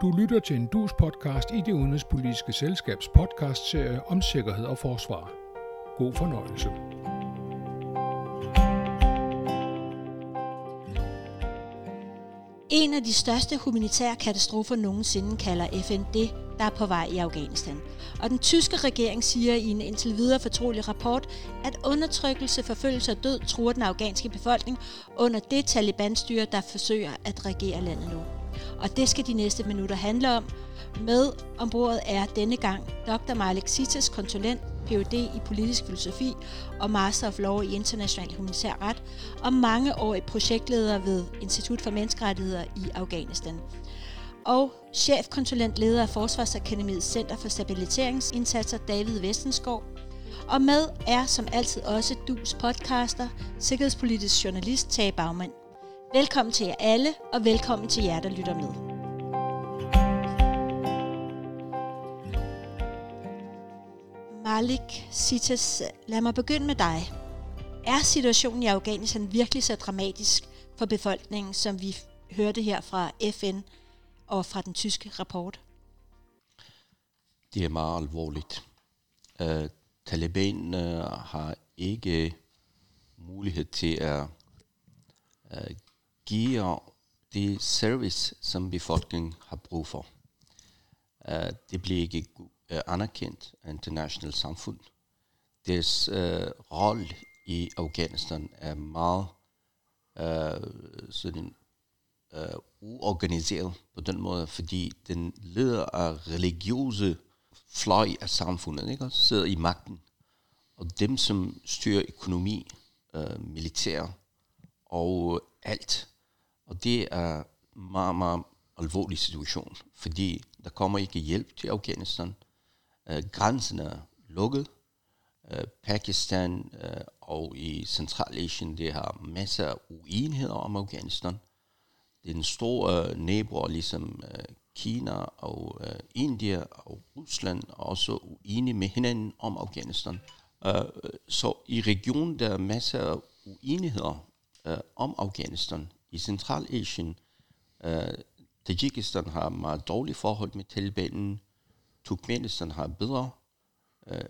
Du lytter til en dus podcast i det udenrigspolitiske selskabs podcastserie om sikkerhed og forsvar. God fornøjelse. En af de største humanitære katastrofer nogensinde kalder FN det, der er på vej i Afghanistan. Og den tyske regering siger i en indtil videre fortrolig rapport, at undertrykkelse, forfølgelse og død truer den afghanske befolkning under det Taliban-styre, der forsøger at regere landet nu. Og det skal de næste minutter handle om. Med ombordet er denne gang Dr. Malik Sitas, konsulent, Ph.D. i politisk filosofi og Master of Law i international humanitær ret, og mange år i projektleder ved Institut for Menneskerettigheder i Afghanistan. Og chefkonsulent leder af Forsvarsakademiets Center for Stabiliseringsindsatser David Vestenskov. Og med er som altid også DUS podcaster, sikkerhedspolitisk journalist Tage Bagmand. Velkommen til jer alle, og velkommen til jer, der lytter med. Malik Sitas, lad mig begynde med dig. Er situationen i Afghanistan virkelig så dramatisk for befolkningen, som vi hørte her fra FN og fra den tyske rapport? Det er meget alvorligt. Øh, uh, Taliban uh, har ikke mulighed til at uh, giver det service, som befolkningen har brug for. Uh, det bliver ikke uh, anerkendt af internationalt samfund. Deres uh, rolle i Afghanistan er meget uh, sådan, uh, uorganiseret på den måde, fordi den leder af religiøse fløj af samfundet, ikke? sidder i magten. Og dem, som styrer økonomi, uh, militær og alt, og det er en meget, meget alvorlig situation, fordi der kommer ikke hjælp til Afghanistan. Uh, grænsen er lukket. Uh, Pakistan uh, og i Centralasien, det har masser af uenigheder om Afghanistan. Den store uh, naboer, ligesom uh, Kina og uh, India og Rusland, er også uenige med hinanden om Afghanistan. Uh, så i regionen der er masser af uenigheder uh, om Afghanistan i Centralasien. øh, Tajikistan har meget dårlige forhold med Talibanen. Turkmenistan har bedre. øh,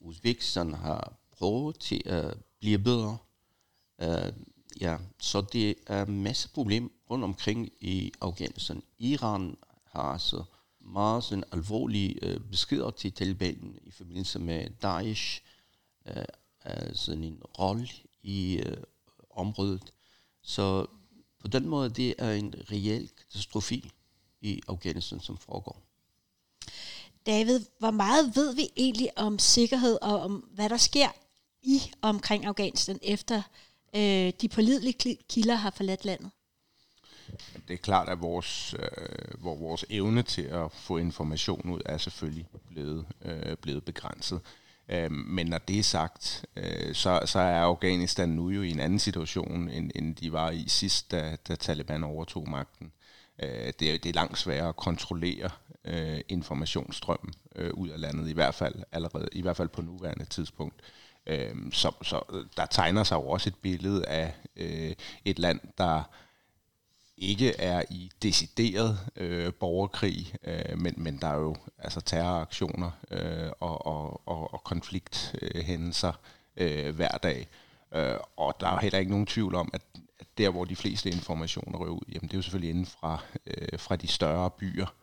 Uzbekistan har prøvet til at blive bedre. Øh, ja, så det er masser af problem rundt omkring i Afghanistan. Iran har altså meget sådan alvorlige øh, beskeder til Taliban i forbindelse med Daesh. øh, sådan en rolle i øh, området. Så på den måde, det er en reel katastrofe i Afghanistan, som foregår. David, hvor meget ved vi egentlig om sikkerhed og om, hvad der sker i omkring Afghanistan, efter øh, de pålidelige kilder har forladt landet? Det er klart, at vores, øh, hvor vores evne til at få information ud er selvfølgelig blevet, øh, blevet begrænset. Øh, Øhm, men når det er sagt, øh, så, så er Afghanistan nu jo i en anden situation, end, end de var i sidst, da, da Taliban overtog magten. Øh, det, er, det er langt sværere at kontrollere øh, informationsstrømmen øh, ud af landet, i hvert fald allerede, i hvert fald på nuværende tidspunkt. Øh, så, så øh, der tegner sig jo også et billede af øh, et land, der ikke er i decideret øh, borgerkrig, øh, men, men der er jo altså terroraktioner øh, og, og, og, og konflikthændelser øh, hver dag. Øh, og der er heller ikke nogen tvivl om, at, at der, hvor de fleste informationer rører ud, jamen det er jo selvfølgelig inden fra, øh, fra de større byer.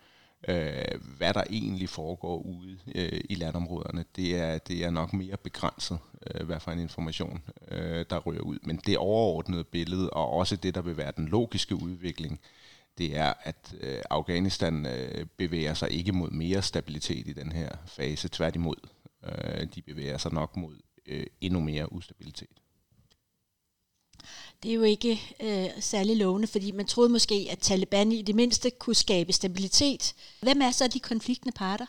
Øh, hvad der egentlig foregår ude øh, i landområderne, det er, det er nok mere begrænset, øh, hvad for en information, øh, der rører ud. Men det overordnede billede, og også det, der vil være den logiske udvikling, det er, at øh, Afghanistan øh, bevæger sig ikke mod mere stabilitet i den her fase. Tværtimod, øh, de bevæger sig nok mod øh, endnu mere ustabilitet det er jo ikke øh, særlig lovende, fordi man troede måske, at Taliban i det mindste kunne skabe stabilitet. Hvem er så de konfliktende parter?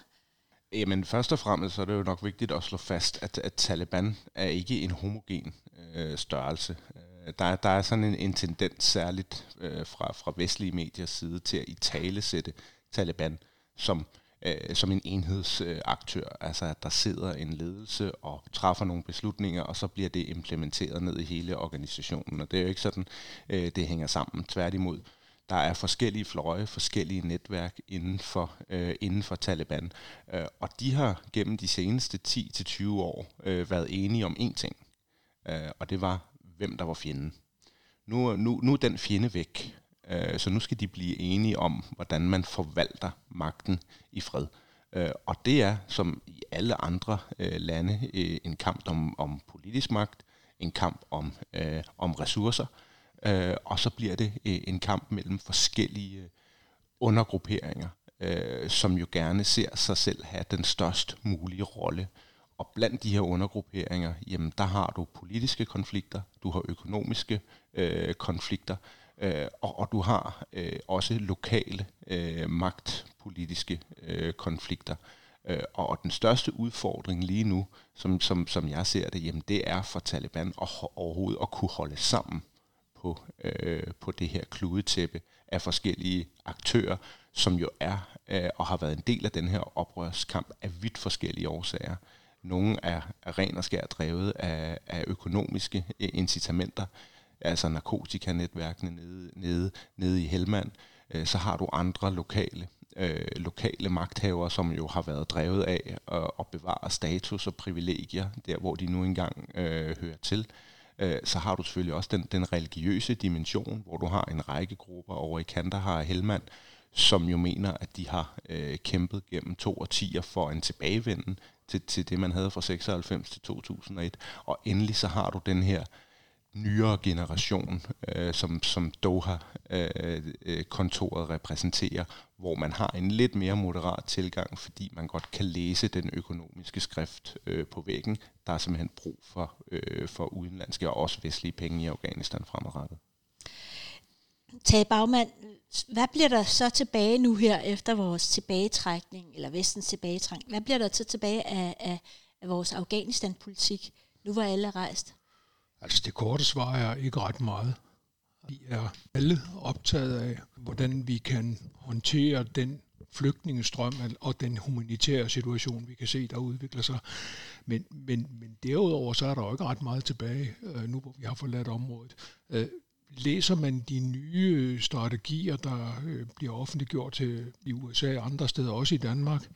Jamen først og fremmest så er det jo nok vigtigt at slå fast, at, at Taliban er ikke en homogen øh, størrelse. Øh, der, der er sådan en, en tendens særligt øh, fra, fra vestlige mediers side til at i tale sætte Taliban som øh, Øh, som en enhedsaktør. Altså at der sidder en ledelse og træffer nogle beslutninger, og så bliver det implementeret ned i hele organisationen. Og det er jo ikke sådan, øh, det hænger sammen. Tværtimod, der er forskellige fløje, forskellige netværk inden for, øh, inden for Taliban. Øh, og de har gennem de seneste 10-20 år øh, været enige om én ting, øh, og det var, hvem der var fjenden. Nu, nu, nu er den fjende væk, øh, så nu skal de blive enige om, hvordan man forvalter magten i fred. Øh, og det er, som i alle andre øh, lande, øh, en kamp om, om politisk magt, en kamp om, øh, om ressourcer, øh, og så bliver det øh, en kamp mellem forskellige øh, undergrupperinger, øh, som jo gerne ser sig selv have den størst mulige rolle. Og blandt de her undergrupperinger, jamen der har du politiske konflikter, du har økonomiske øh, konflikter, øh, Øh, og, og du har øh, også lokale øh, magtpolitiske øh, konflikter. Øh, og den største udfordring lige nu, som, som, som jeg ser det, jamen det er for Taliban at overhovedet at kunne holde sammen på, øh, på det her kludetæppe af forskellige aktører, som jo er øh, og har været en del af den her oprørskamp af vidt forskellige årsager. Nogle er, er ren og skær drevet af, af økonomiske incitamenter, altså narkotikanetværkene nede, nede, nede i Helmand. Øh, så har du andre lokale øh, lokale magthavere, som jo har været drevet af at, at bevare status og privilegier, der hvor de nu engang øh, hører til. Øh, så har du selvfølgelig også den, den religiøse dimension, hvor du har en række grupper over i Kandahar og Helmand, som jo mener, at de har øh, kæmpet gennem to årtier for en tilbagevenden til, til det, man havde fra 96 til 2001. Og endelig så har du den her nyere generation, øh, som, som Doha-kontoret øh, øh repræsenterer, hvor man har en lidt mere moderat tilgang, fordi man godt kan læse den økonomiske skrift øh, på væggen. Der er simpelthen brug for, øh, for udenlandske og også vestlige penge i Afghanistan fremadrettet. Tage Bagmand, hvad bliver der så tilbage nu her efter vores tilbagetrækning, eller vestens tilbagetrækning? Hvad bliver der så tilbage af, af, af vores Afghanistan-politik, nu hvor alle er rejst? Altså det korte svar er ikke ret meget. Vi er alle optaget af, hvordan vi kan håndtere den flygtningestrøm og den humanitære situation, vi kan se, der udvikler sig. Men, men, men derudover så er der jo ikke ret meget tilbage, øh, nu hvor vi har forladt området. Øh, læser man de nye øh, strategier, der bliver offentliggjort til, i USA og andre steder, også i Danmark,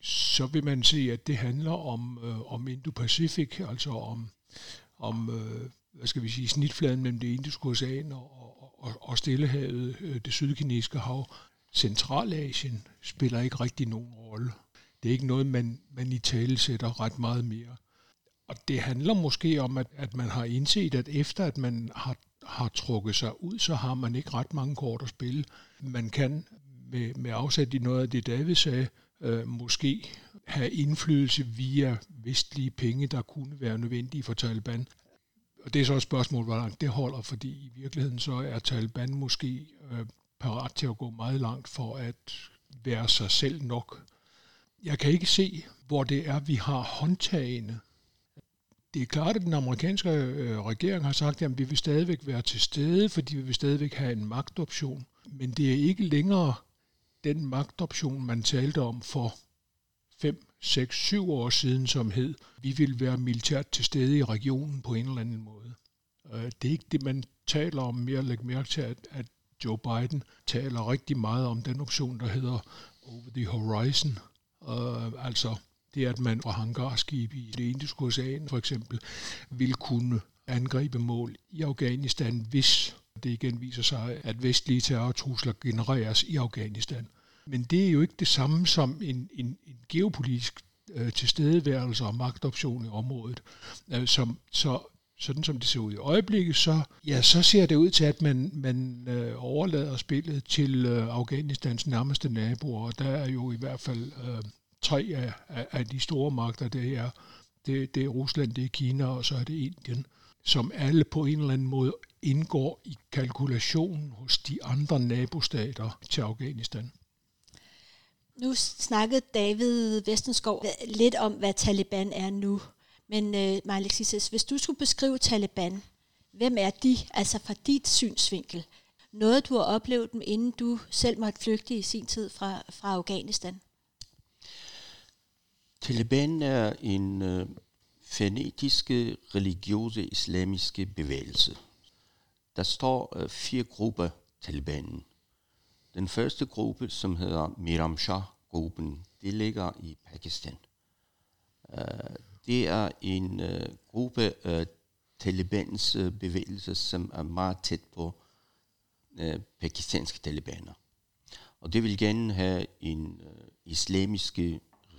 så vil man se, at det handler om, om Indo-Pacific, altså om, om øh, hvad skal vi sige, snitfladen mellem det indiske ocean og, og, og Stillehavet, øh, det sydkinesiske hav. Centralasien spiller ikke rigtig nogen rolle. Det er ikke noget, man, man i tale sætter ret meget mere. Og det handler måske om, at, at man har indset, at efter at man har, har trukket sig ud, så har man ikke ret mange kort at spille. Man kan med, med afsæt i noget af det, David sagde, øh, måske have indflydelse via vestlige penge, der kunne være nødvendige for Taliban. Og det er så et spørgsmål, hvor langt det holder, fordi i virkeligheden så er Taliban måske øh, parat til at gå meget langt for at være sig selv nok. Jeg kan ikke se, hvor det er, vi har håndtagene. Det er klart, at den amerikanske øh, regering har sagt, at vi vil stadigvæk være til stede, fordi vi vil stadigvæk have en magtoption. Men det er ikke længere den magtoption, man talte om for 5, 6, 7 år siden, som hed, vi vil være militært til stede i regionen på en eller anden måde. Øh, det er ikke det, man taler om mere. Læg mærke til, at, at Joe Biden taler rigtig meget om den option, der hedder Over the Horizon. Uh, altså det, at man fra hangarskib i det indiske ocean for eksempel vil kunne angribe mål i Afghanistan, hvis det igen viser sig, at vestlige terrortrusler genereres i Afghanistan. Men det er jo ikke det samme som en, en, en geopolitisk øh, tilstedeværelse og magtoption i området. Øh, som, så sådan som det ser ud i øjeblikket, så, ja, så ser det ud til, at man, man øh, overlader spillet til øh, Afghanistans nærmeste naboer, og der er jo i hvert fald øh, tre af, af, af de store magter, det er, det, det er Rusland, det er Kina, og så er det Indien, som alle på en eller anden måde indgår i kalkulationen hos de andre nabostater til Afghanistan. Nu snakkede David Vestenskov lidt om, hvad Taliban er nu. Men uh, Alexis, hvis du skulle beskrive Taliban, hvem er de, altså fra dit synsvinkel? Noget, du har oplevet dem, inden du selv måtte flygte i sin tid fra, fra Afghanistan? Taliban er en øh, fanatiske, religiøse, islamiske bevægelse. Der står øh, fire grupper Talibanen. Den første gruppe, som hedder Miramshah-gruppen, det ligger i Pakistan. Uh, det er en uh, gruppe af Talibans uh, bevægelser, som er meget tæt på uh, pakistanske talibaner. Og det vil gerne have en uh, islamisk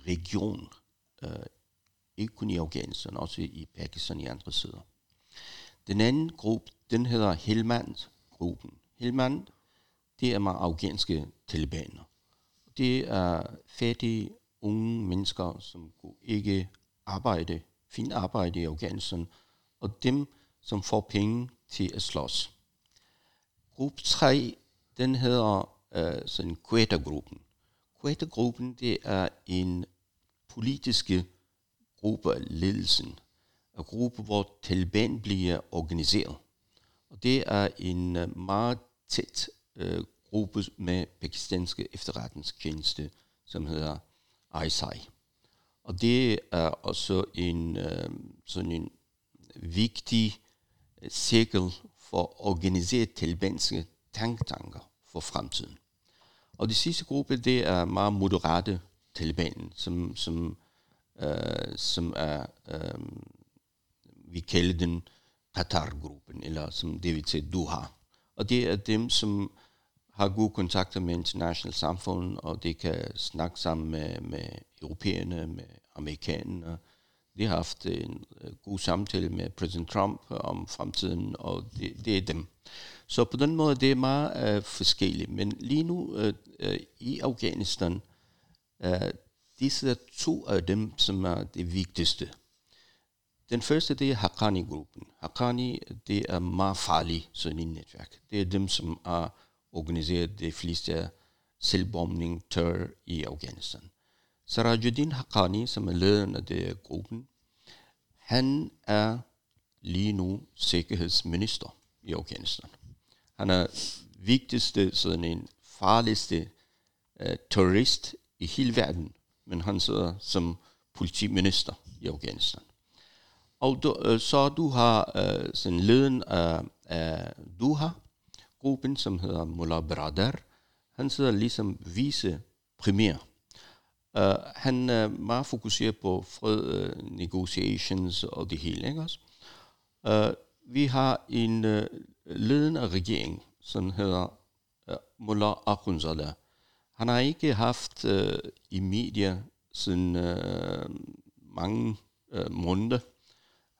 region, uh, ikke kun i Afghanistan, også i Pakistan og i andre sider. Den anden gruppe, den hedder Helmand-gruppen. Helmand, det er med afghanske talibaner. Det er fattige, unge mennesker, som ikke arbejde, finde arbejde i Afghanistan, og dem, som får penge til at slås. Gruppe 3, den hedder uh, sådan Quetta-gruppen. Quetta-gruppen, det er en politiske gruppe af ledelsen, en gruppe, hvor Taliban bliver organiseret. Og det er en øh, meget tæt øh, gruppe med pakistanske efterretningstjeneste, som hedder ISI. Og det er også en øh, sådan en vigtig øh, cirkel for at organisere talibanske tanktanker for fremtiden. Og det sidste gruppe, det er meget moderate Taliban, som, som, øh, som er, øh, vi kalder den Qatar-gruppen, eller som det vil sige Doha. Og det er dem, som har gode kontakter med international samfund, og det kan snakke sammen med, med europæerne, med amerikanerne. De har haft en øh, god samtale med præsident Trump om fremtiden, og det, det er dem. Så på den måde, det er meget uh, forskelligt. Men lige nu uh, uh, i Afghanistan, uh, disse er to af dem, som er det vigtigste. Den første, det er Haqqani-gruppen. Haqqani, det er meget farlige sunni-netværk. Det er dem, som har organiseret de fleste selvbombning tør i Afghanistan. Sarajuddin Haqqani, som er lederen af det gruppen, han er lige nu sikkerhedsminister i Afghanistan. Han er vigtigste, sådan en farligste uh, terrorist i hele verden, men han sidder som politiminister i Afghanistan. Og du, øh, så du har uh, sådan leden af, af Duha-gruppen, som hedder Mullah Brader. Han sidder ligesom vice premier. Uh, øh, han er meget fokuseret på fred, uh, negotiations og det hele. Ikke også? Uh, vi har en uh, ledende regering, som hedder uh, Mullah Akhundzada. Han har ikke haft uh, i medier siden uh, mange uh, måneder.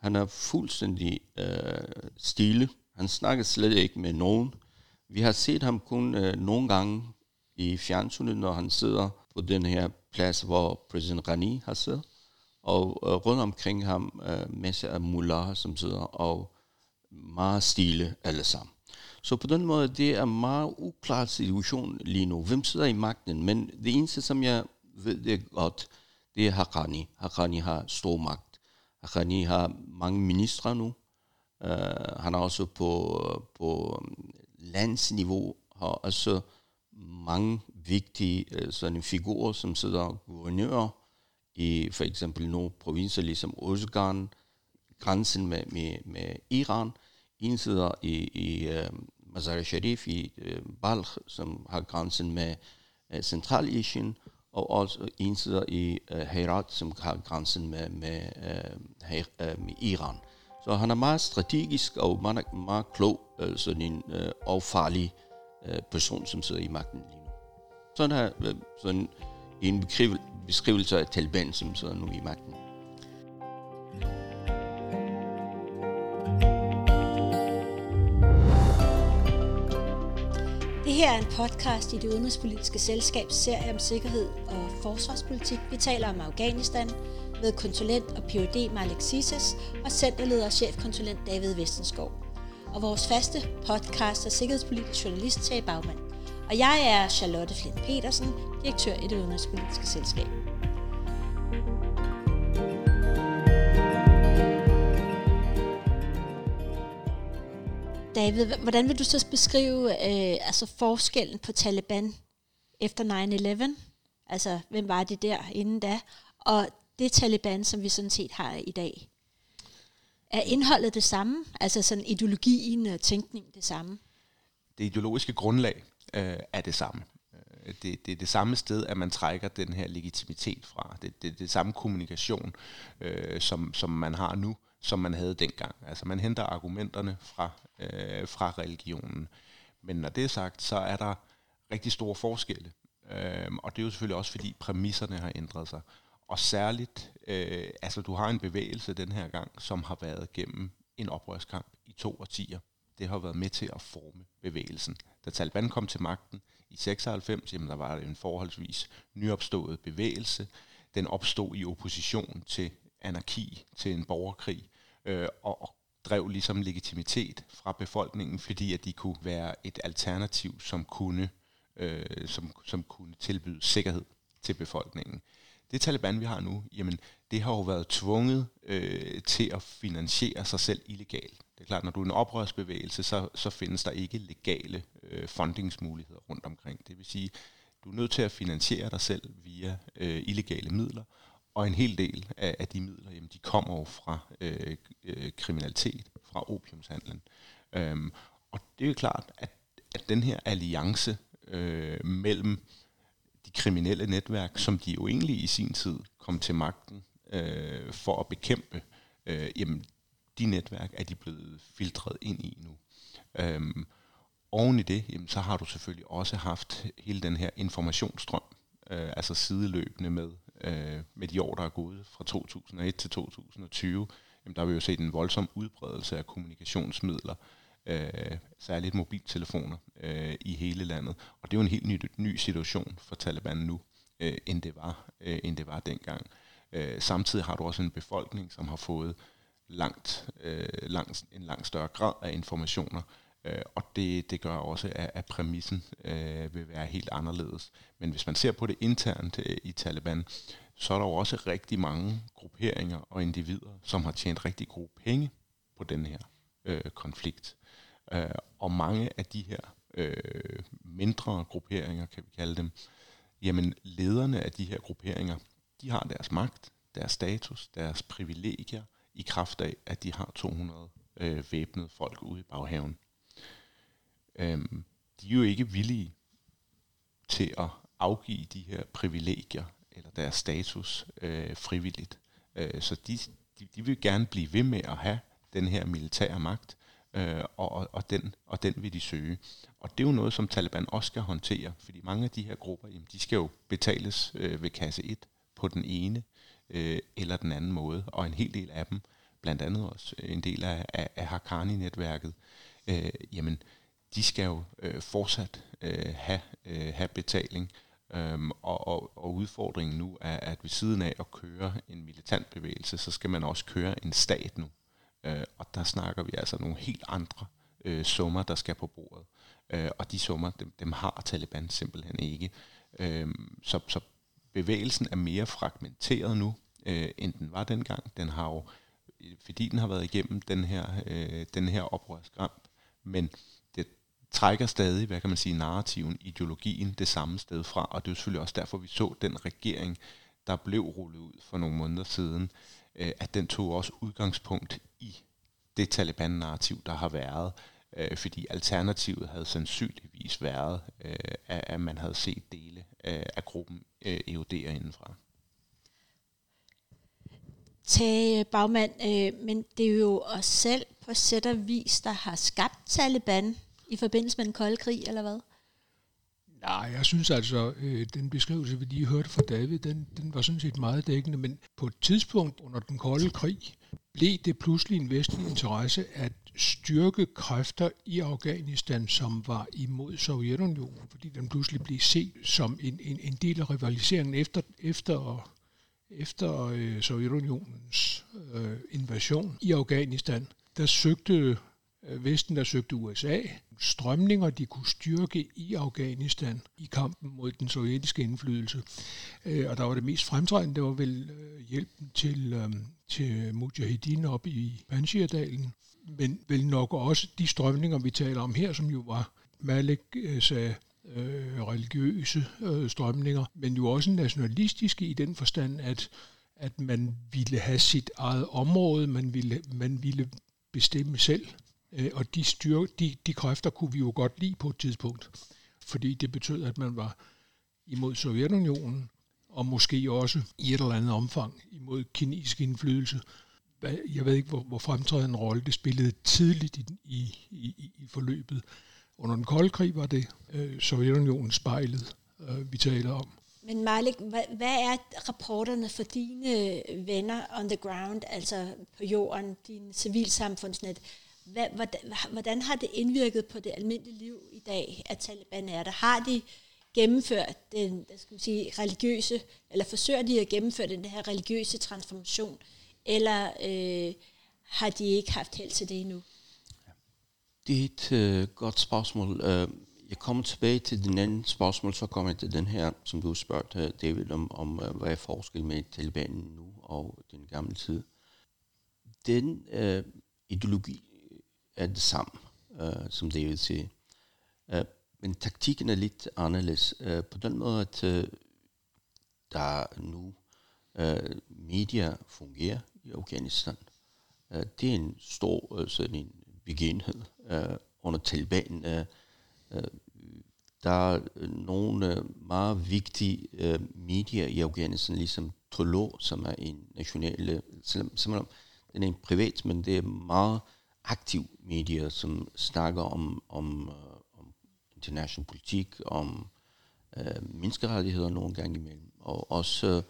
Han er fuldstændig øh, stille. Han snakker slet ikke med nogen. Vi har set ham kun øh, nogle gange i fjernsynet, når han sidder på den her plads, hvor præsident Rani har siddet. Og øh, rundt omkring ham øh, masser af mullaher, som sidder og meget stille alle sammen. Så på den måde, det er en meget uklar situation lige nu. Hvem sidder i magten? Men det eneste, som jeg ved det godt, det er Haqqani. Haqqani har stor magt. Haqqani har mange ministre nu. Uh, han er også på, på landsniveau, har også mange vigtige uh, sådan figurer, som sidder guvernører i for eksempel nogle provinser, ligesom Osgan, grænsen med, med, med Iran. En sidder i, i øh, uh, Mazar Sharif i uh, Balkh, som har grænsen med uh, Centralasien, og også en i uh, Herat, som har grænsen med, med, uh, her, uh, med Iran. Så han er meget strategisk og meget, meget klog, uh, sådan en uh, og farlig uh, person, som sidder i magten lige nu. Sådan her, uh, sådan en beskrivelse af Taliban, som sidder nu i magten. Her er en podcast i det udenrigspolitiske selskabs serie om sikkerhed og forsvarspolitik. Vi taler om Afghanistan med konsulent og Ph.D. Malik Sises og centerleder og chefkonsulent David Vestenskov. Og vores faste podcast er sikkerhedspolitisk journalist Tage Bagmand. Og jeg er Charlotte Flint Petersen, direktør i det udenrigspolitiske selskab. David, hvordan vil du så beskrive øh, altså forskellen på Taliban efter 9-11? Altså, hvem var det der inden da? Og det Taliban, som vi sådan set har i dag. Er indholdet det samme? Altså sådan ideologien og tænkningen det samme? det ideologiske grundlag øh, er det samme. Øh, det, det er det samme sted, at man trækker den her legitimitet fra. Det, det, det det samme kommunikation, øh, som, som man har nu, som man havde dengang. Altså man henter argumenterne fra, øh, fra religionen. Men når det er sagt, så er der rigtig store forskelle. Øh, og det er jo selvfølgelig også, fordi præmisserne har ændret sig. Og særligt, øh, altså du har en bevægelse den her gang, som har været gennem en oprørskamp i to årtier. Det har været med til at forme bevægelsen. Da Taliban kom til magten i 96, jamen der var det en forholdsvis nyopstået bevægelse. Den opstod i opposition til anarki, til en borgerkrig, øh, og, og drev ligesom legitimitet fra befolkningen, fordi at de kunne være et alternativ, som kunne, øh, som, som kunne tilbyde sikkerhed til befolkningen. Det Taliban, vi har nu, jamen, det har jo været tvunget øh, til at finansiere sig selv illegalt. Det er klart, når du er en oprørsbevægelse, så, så findes der ikke legale øh, fundingsmuligheder rundt omkring. Det vil sige, du er nødt til at finansiere dig selv via øh, illegale midler, og en hel del af, af de midler, jamen, de kommer jo fra øh, øh, kriminalitet, fra opiumshandlen. Øhm, og det er jo klart, at, at den her alliance øh, mellem de kriminelle netværk, som de jo egentlig i sin tid kom til magten øh, for at bekæmpe, øh, jamen de netværk er de blevet filtreret ind i nu. Øhm, oven i det, jamen, så har du selvfølgelig også haft hele den her informationsstrøm, øh, altså sideløbende med, øh, med de år, der er gået fra 2001 til 2020. Jamen, der har vi jo set en voldsom udbredelse af kommunikationsmidler, øh, særligt mobiltelefoner øh, i hele landet. Og det er jo en helt ny, ny situation for Taliban nu, øh, end, det var, øh, end det var dengang. Øh, samtidig har du også en befolkning, som har fået langt, øh, langt, en langt større grad af informationer, øh, og det, det gør også, at, at præmissen øh, vil være helt anderledes. Men hvis man ser på det internt øh, i Taliban, så er der jo også rigtig mange grupperinger og individer, som har tjent rigtig gode penge på den her øh, konflikt. Øh, og mange af de her øh, mindre grupperinger, kan vi kalde dem, jamen lederne af de her grupperinger, de har deres magt, deres status, deres privilegier, i kraft af, at de har 200 øh, væbnede folk ude i baghaven. Øhm, de er jo ikke villige til at afgive de her privilegier eller deres status øh, frivilligt. Øh, så de, de, de vil gerne blive ved med at have den her militære magt, øh, og, og, den, og den vil de søge. Og det er jo noget, som Taliban også skal håndtere, fordi mange af de her grupper, jamen, de skal jo betales øh, ved kasse 1 på den ene øh, eller den anden måde, og en hel del af dem, blandt andet også en del af, af, af Haqqani-netværket, øh, jamen, de skal jo øh, fortsat øh, have, øh, have betaling, Øhm, og, og, og udfordringen nu er, at ved siden af at køre en militant bevægelse, så skal man også køre en stat nu. Øh, og der snakker vi altså nogle helt andre øh, summer, der skal på bordet. Øh, og de summer, dem, dem har Taliban simpelthen ikke. Øh, så, så bevægelsen er mere fragmenteret nu, øh, end den var dengang. Den har jo, fordi den har været igennem den her, øh, den her oprørskamp, men trækker stadig, hvad kan man sige, narrativen, ideologien det samme sted fra, og det er jo selvfølgelig også derfor, vi så den regering, der blev rullet ud for nogle måneder siden, øh, at den tog også udgangspunkt i det Taliban-narrativ, der har været, øh, fordi alternativet havde sandsynligvis været, øh, at man havde set dele øh, af gruppen øh, EUD'er indenfra. Tage øh, bagmand, øh, men det er jo os selv på sæt og vis, der har skabt Taliban i forbindelse med den kolde krig, eller hvad? Nej, jeg synes altså, øh, den beskrivelse, vi lige hørte fra David, den, den var sådan set meget dækkende, men på et tidspunkt under den kolde krig blev det pludselig en vestlig interesse at styrke kræfter i Afghanistan, som var imod Sovjetunionen, fordi den pludselig blev set som en, en, en del af rivaliseringen efter, efter, efter øh, Sovjetunionens øh, invasion i Afghanistan. Der søgte Øh, Vesten, der søgte USA, strømninger, de kunne styrke i Afghanistan i kampen mod den sovjetiske indflydelse. Øh, og der var det mest fremtrædende, det var vel øh, hjælpen til, til Mujahedin op i Panjshirdalen, men vel nok også de strømninger, vi taler om her, som jo var Malik sagde, øh, religiøse øh, strømninger, men jo også nationalistiske i den forstand, at, at man ville have sit eget område, man ville, man ville bestemme selv, Øh, og de, styr, de, de kræfter kunne vi jo godt lide på et tidspunkt, fordi det betød, at man var imod Sovjetunionen, og måske også i et eller andet omfang imod kinesisk indflydelse. Jeg ved ikke, hvor, hvor fremtrædende en rolle det spillede tidligt i, i, i, i forløbet. Under den kolde krig var det øh, Sovjetunionen spejlet, øh, vi taler om. Men Malik, hvad, hvad er rapporterne for dine venner on the ground, altså på jorden, din civilsamfundsnet? Hvad, hvordan, hvordan har det indvirket på det almindelige liv i dag, at Taliban er der? Har de gennemført den hvad skal sige, religiøse, eller forsøger de at gennemføre den her religiøse transformation, eller øh, har de ikke haft held til det endnu? Det er et øh, godt spørgsmål. Øh, jeg kommer tilbage til den anden spørgsmål, så kommer jeg til den her, som du spurgte, øh, David, om, om øh, hvad er forskel med Taliban nu og den gamle tid. Den øh, ideologi er det samme, øh, som David siger. Øh, men taktikken er lidt anderledes. Øh, på den måde, at øh, der nu øh, media fungerer i Afghanistan. Øh, det er en stor øh, sådan en begivenhed øh, under Taliban. Øh, øh, der er øh, nogle øh, meget vigtige øh, medier i Afghanistan, ligesom Tolo, som er en national, øh, selvom, selvom den er en privat, men det er meget aktiv medier, som snakker om, om, øh, om international politik, om øh, menneskerettigheder nogle gange imellem, og også øh,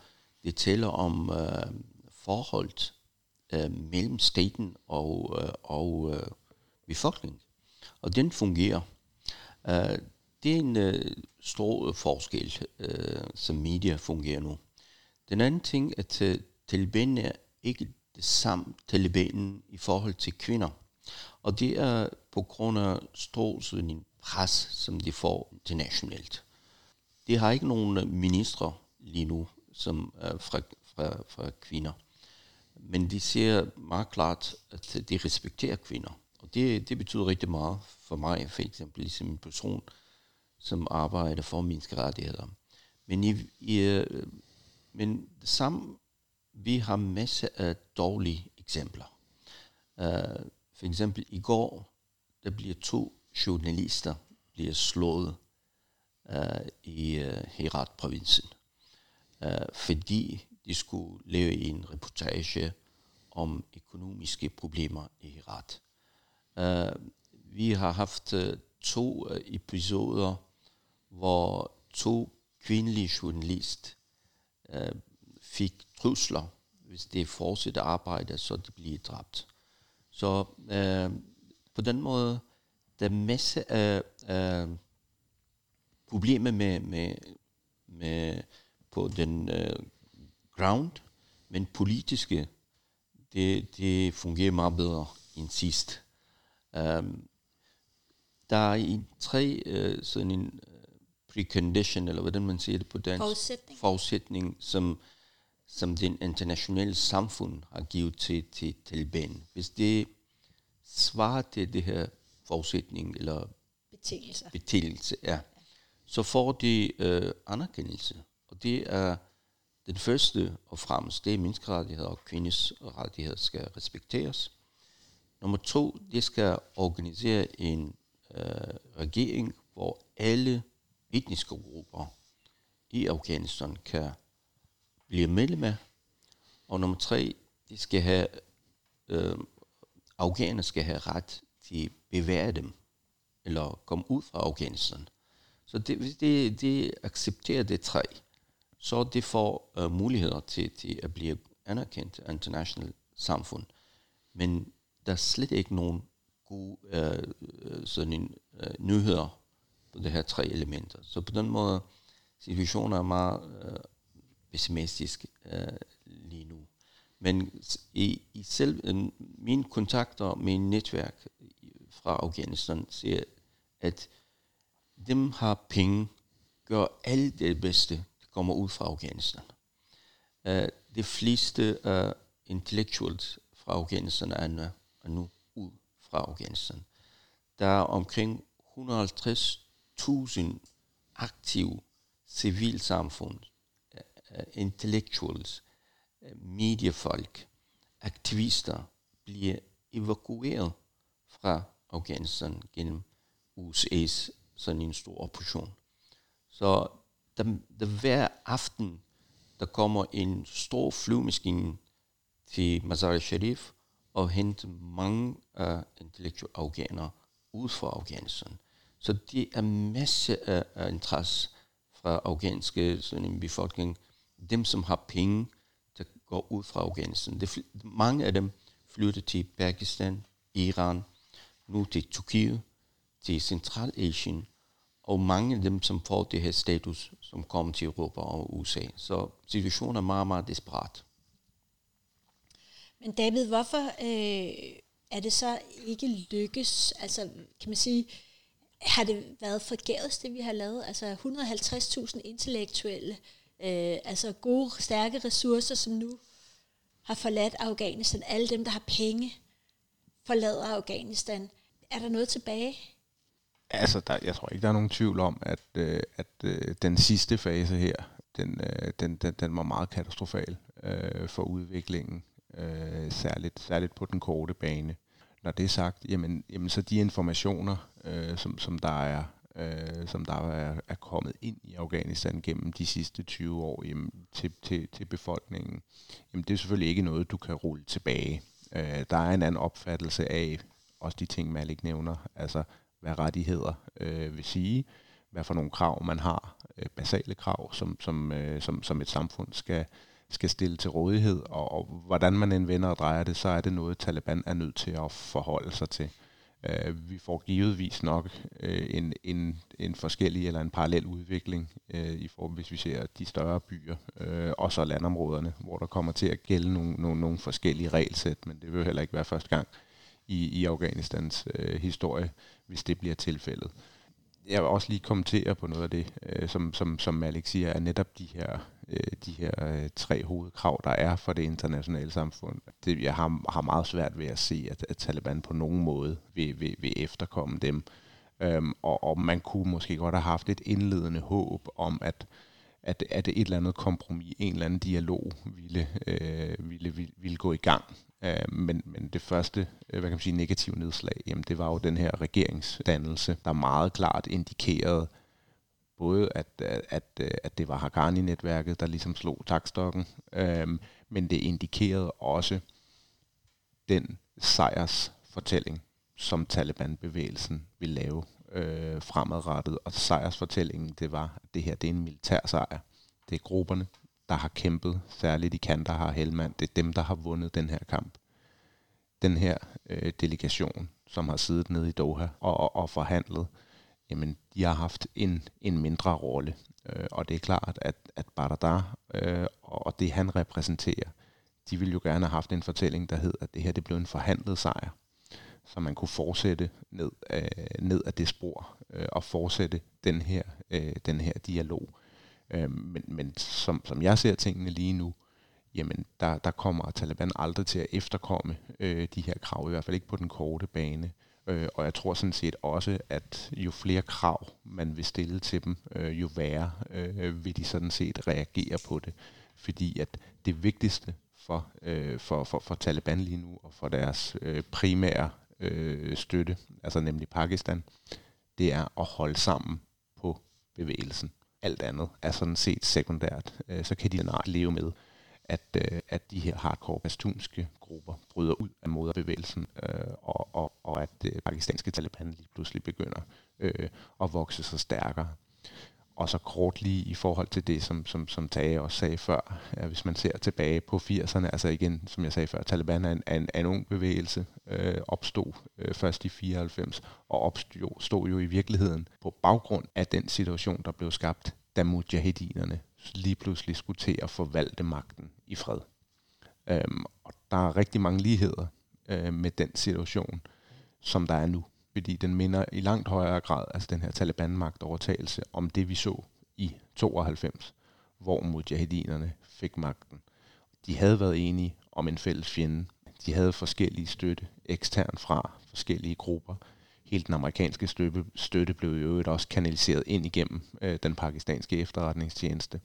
det taler om øh, forholdet øh, mellem staten og, øh, og øh, befolkningen. Og den fungerer. Øh, det er en øh, stor forskel, øh, som media fungerer nu. Den anden ting er, at øh, Taliban er ikke det samme Taliban i forhold til kvinder. Og det er på grund af stor sådan pres, som de får internationalt. De har ikke nogen ministre lige nu, som er fra, fra, fra kvinder. Men de ser meget klart, at de respekterer kvinder. Og det, det betyder rigtig meget for mig, for eksempel ligesom en person, som arbejder for menneskerettigheder. Men, i, i, øh, men sammen, vi har masser af dårlige eksempler. Uh, for eksempel i går, der bliver to journalister bliver slået uh, i øh, uh, Herat-provincen, uh, øh, fordi de skulle lave en reportage om økonomiske problemer i Herat. Uh, vi har haft uh, to uh, episoder, hvor to kvindelige journalister uh, fik trusler, hvis det fortsætter arbejde, så de bliver dræbt. Så uh, på den måde, der er masser af uh, problemer med, med, med på den uh, ground, men politiske, det, det fungerer meget bedre end sidst. Um, der er i tre uh, sådan en uh, precondition, eller hvordan man siger det på dansk? Forudsætning. Forudsætning, som, som den internationale samfund har givet til, til Taliban. Hvis det svarer til det her forudsætning, eller betingelse, betingelse ja, så får de uh, anerkendelse. Og det er den første og fremmest, det er menneskerettigheder og kvinders rettigheder skal respekteres. Nummer to, det skal organisere en øh, regering, hvor alle etniske grupper i Afghanistan kan bliver medlem af. Og nummer tre, de skal have, øh, afghanerne skal have ret til at bevæge dem, eller komme ud fra Afghanistan. Så det, hvis det, det accepterer det tre, så det får øh, muligheder til, til at blive anerkendt af international samfund. Men der er slet ikke nogen gode øh, sådan en, øh, nyheder på det her tre elementer. Så på den måde, situationen er meget øh, pessimistisk øh, lige nu. Men i, i selv øh, mine kontakter med netværk øh, fra Afghanistan siger, at dem har penge, gør alt det bedste, der kommer ud fra Afghanistan. Øh, uh, de fleste uh, intellectuals fra Afghanistan er, er nu ud fra Afghanistan. Der er omkring 150.000 aktive civilsamfund, Øh, intellectuals, øh, mediefolk, aktivister bliver evakueret fra Afghanistan gennem USA's sådan en stor operation. Så der, der hver aften, der kommer en stor flyvemaskine til Mazar Sharif og henter mange uh, intellektuelle afghanere ud fra Afghanistan. Så det er masse af, af interesse fra afghanske sådan en befolkning. Dem, som har penge, der går ud fra Afghanistan. Det, mange af dem flytter til Pakistan, Iran, nu til Tyrkiet, til Centralasien, og mange af dem, som får det her status, som kommer til Europa og USA. Så situationen er meget, meget desperat. Men David, hvorfor øh, er det så ikke lykkes? Altså, kan man sige, har det været forgæves, det vi har lavet? Altså 150.000 intellektuelle, øh, øh, altså gode, stærke ressourcer, som nu har forladt Afghanistan. Alle dem, der har penge, forlader Afghanistan. Er der noget tilbage? Altså, der, jeg tror ikke, der er nogen tvivl om, at, øh, at øh, den sidste fase her, den, øh, den, den, den var meget katastrofal øh, for udviklingen, øh, særligt, særligt på den korte bane. Når det er sagt, jamen, jamen så de informationer, øh, som, som der er øh, som der er, er kommet ind i Afghanistan gennem de sidste 20 år jamen, til, til, til befolkningen, jamen det er selvfølgelig ikke noget, du kan rulle tilbage. Øh, der er en anden opfattelse af, også de ting, Malik nævner, altså hvad rettigheder øh, vil sige, hvad for nogle krav man har, øh, basale krav, som, som, øh, som, som et samfund skal, skal stille til rådighed, og, og hvordan man end vender og drejer det, så er det noget, Taliban er nødt til at forholde sig til. Øh, vi får givetvis nok øh, en, en, en forskellig eller en parallel udvikling, øh, i form, hvis vi ser de større byer, øh, og så landområderne, hvor der kommer til at gælde nogle, nogle, nogle forskellige regelsæt, men det vil heller ikke være første gang i, i Afghanistans øh, historie, hvis det bliver tilfældet. Jeg vil også lige kommentere på noget af det, øh, som, som, som Alex siger, er netop de her, øh, de her øh, tre hovedkrav, der er for det internationale samfund. Det, jeg har, har meget svært ved at se, at, at Taliban på nogen måde vil, vil, vil efterkomme dem. Øhm, og, og man kunne måske godt have haft et indledende håb om, at at, at et eller andet kompromis, en eller anden dialog ville, øh, ville, ville, ville gå i gang. Øh, men, men det første øh, hvad kan man sige, negative nedslag, jamen det var jo den her regeringsdannelse, der meget klart indikerede både, at, at, øh, at det var Haqqani-netværket, der ligesom slog takstokken, øhm, men det indikerede også den sejrsfortælling, som Taliban-bevægelsen ville lave øh, fremadrettet. Og sejrsfortællingen, det var, at det her det er en militær sejr. Det er grupperne, der har kæmpet, særligt i Kandahar Helmand. Det er dem, der har vundet den her kamp. Den her øh, delegation, som har siddet nede i Doha og, og, og forhandlet, jamen, de har haft en, en mindre rolle. Øh, og det er klart, at, at Baradar øh, og det, han repræsenterer, de ville jo gerne have haft en fortælling, der hed, at det her det blev en forhandlet sejr så man kunne fortsætte ned, øh, ned af det spor øh, og fortsætte den her, øh, den her dialog. Øh, men men som, som jeg ser tingene lige nu, jamen der, der kommer Taliban aldrig til at efterkomme øh, de her krav, i hvert fald ikke på den korte bane. Øh, Øh, og jeg tror sådan set også, at jo flere krav man vil stille til dem, øh, jo værre øh, vil de sådan set reagere på det. Fordi at det vigtigste for, øh, for, for, for Taliban lige nu, og for deres øh, primære øh, støtte, altså nemlig Pakistan, det er at holde sammen på bevægelsen. Alt andet er sådan set sekundært. Øh, så kan de leve med, at, øh, at de her hardcore pastunske grupper bryder ud af moderbevægelsen, øh, og, og, og at det øh, pakistanske Taliban lige pludselig begynder øh, at vokse sig stærkere. Og så kort lige i forhold til det, som, som, som Tage også sagde før, at hvis man ser tilbage på 80'erne, altså igen, som jeg sagde før, Taliban er en, en, en ung bevægelse, øh, opstod øh, først i 94, og opstod jo i virkeligheden på baggrund af den situation, der blev skabt, da mujahedinerne lige pludselig skulle til at forvalte magten i fred. Øhm, og der er rigtig mange ligheder øh, med den situation, som der er nu fordi den minder i langt højere grad, altså den her Taliban-magtovertagelse, om det vi så i 92, hvor mujahedinerne fik magten. De havde været enige om en fælles fjende. De havde forskellige støtte ekstern fra forskellige grupper. Hele den amerikanske støtte, støtte blev jo også kanaliseret ind igennem øh, den pakistanske efterretningstjeneste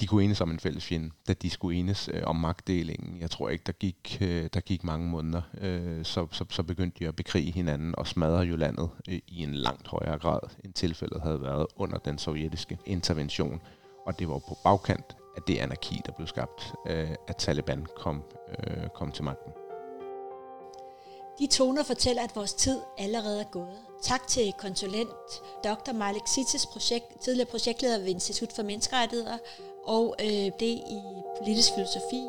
de kunne enes om en fælles fjende, da de skulle enes øh, om magtdelingen. Jeg tror ikke, der gik, øh, der gik mange måneder, øh, så, så, så begyndte de at bekrige hinanden og smadre jo landet øh, i en langt højere grad, end tilfældet havde været under den sovjetiske intervention. Og det var på bagkant af det anarki, der blev skabt, øh, at Taliban kom, øh, kom til magten. De toner fortæller, at vores tid allerede er gået. Tak til konsulent Dr. Malik Sitis, projekt, tidligere projektleder ved Institut for Menneskerettigheder, og øh, det i politisk filosofi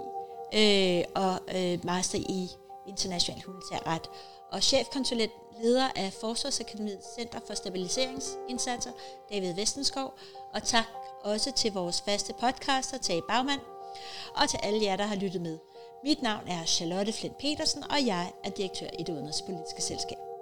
øh, og øh, master i international humanitær ret. Og chefkonsulent leder af Forsvarsakademiets Center for Stabiliseringsindsatser, David Vestenskov. Og tak også til vores faste podcaster, Tage Bagmand, og til alle jer, der har lyttet med. Mit navn er Charlotte Flint Petersen, og jeg er direktør i det udenrigspolitiske selskab.